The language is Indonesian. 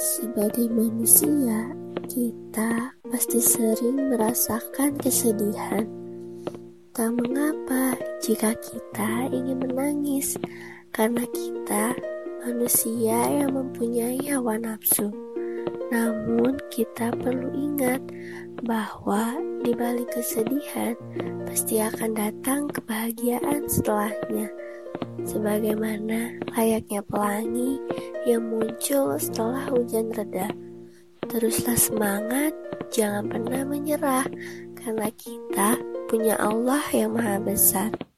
Sebagai manusia, kita pasti sering merasakan kesedihan. Tak mengapa jika kita ingin menangis, karena kita manusia yang mempunyai hawa nafsu. Namun, kita perlu ingat bahwa di balik kesedihan pasti akan datang kebahagiaan setelahnya sebagaimana layaknya pelangi yang muncul setelah hujan reda. Teruslah semangat, jangan pernah menyerah, karena kita punya Allah yang Maha Besar.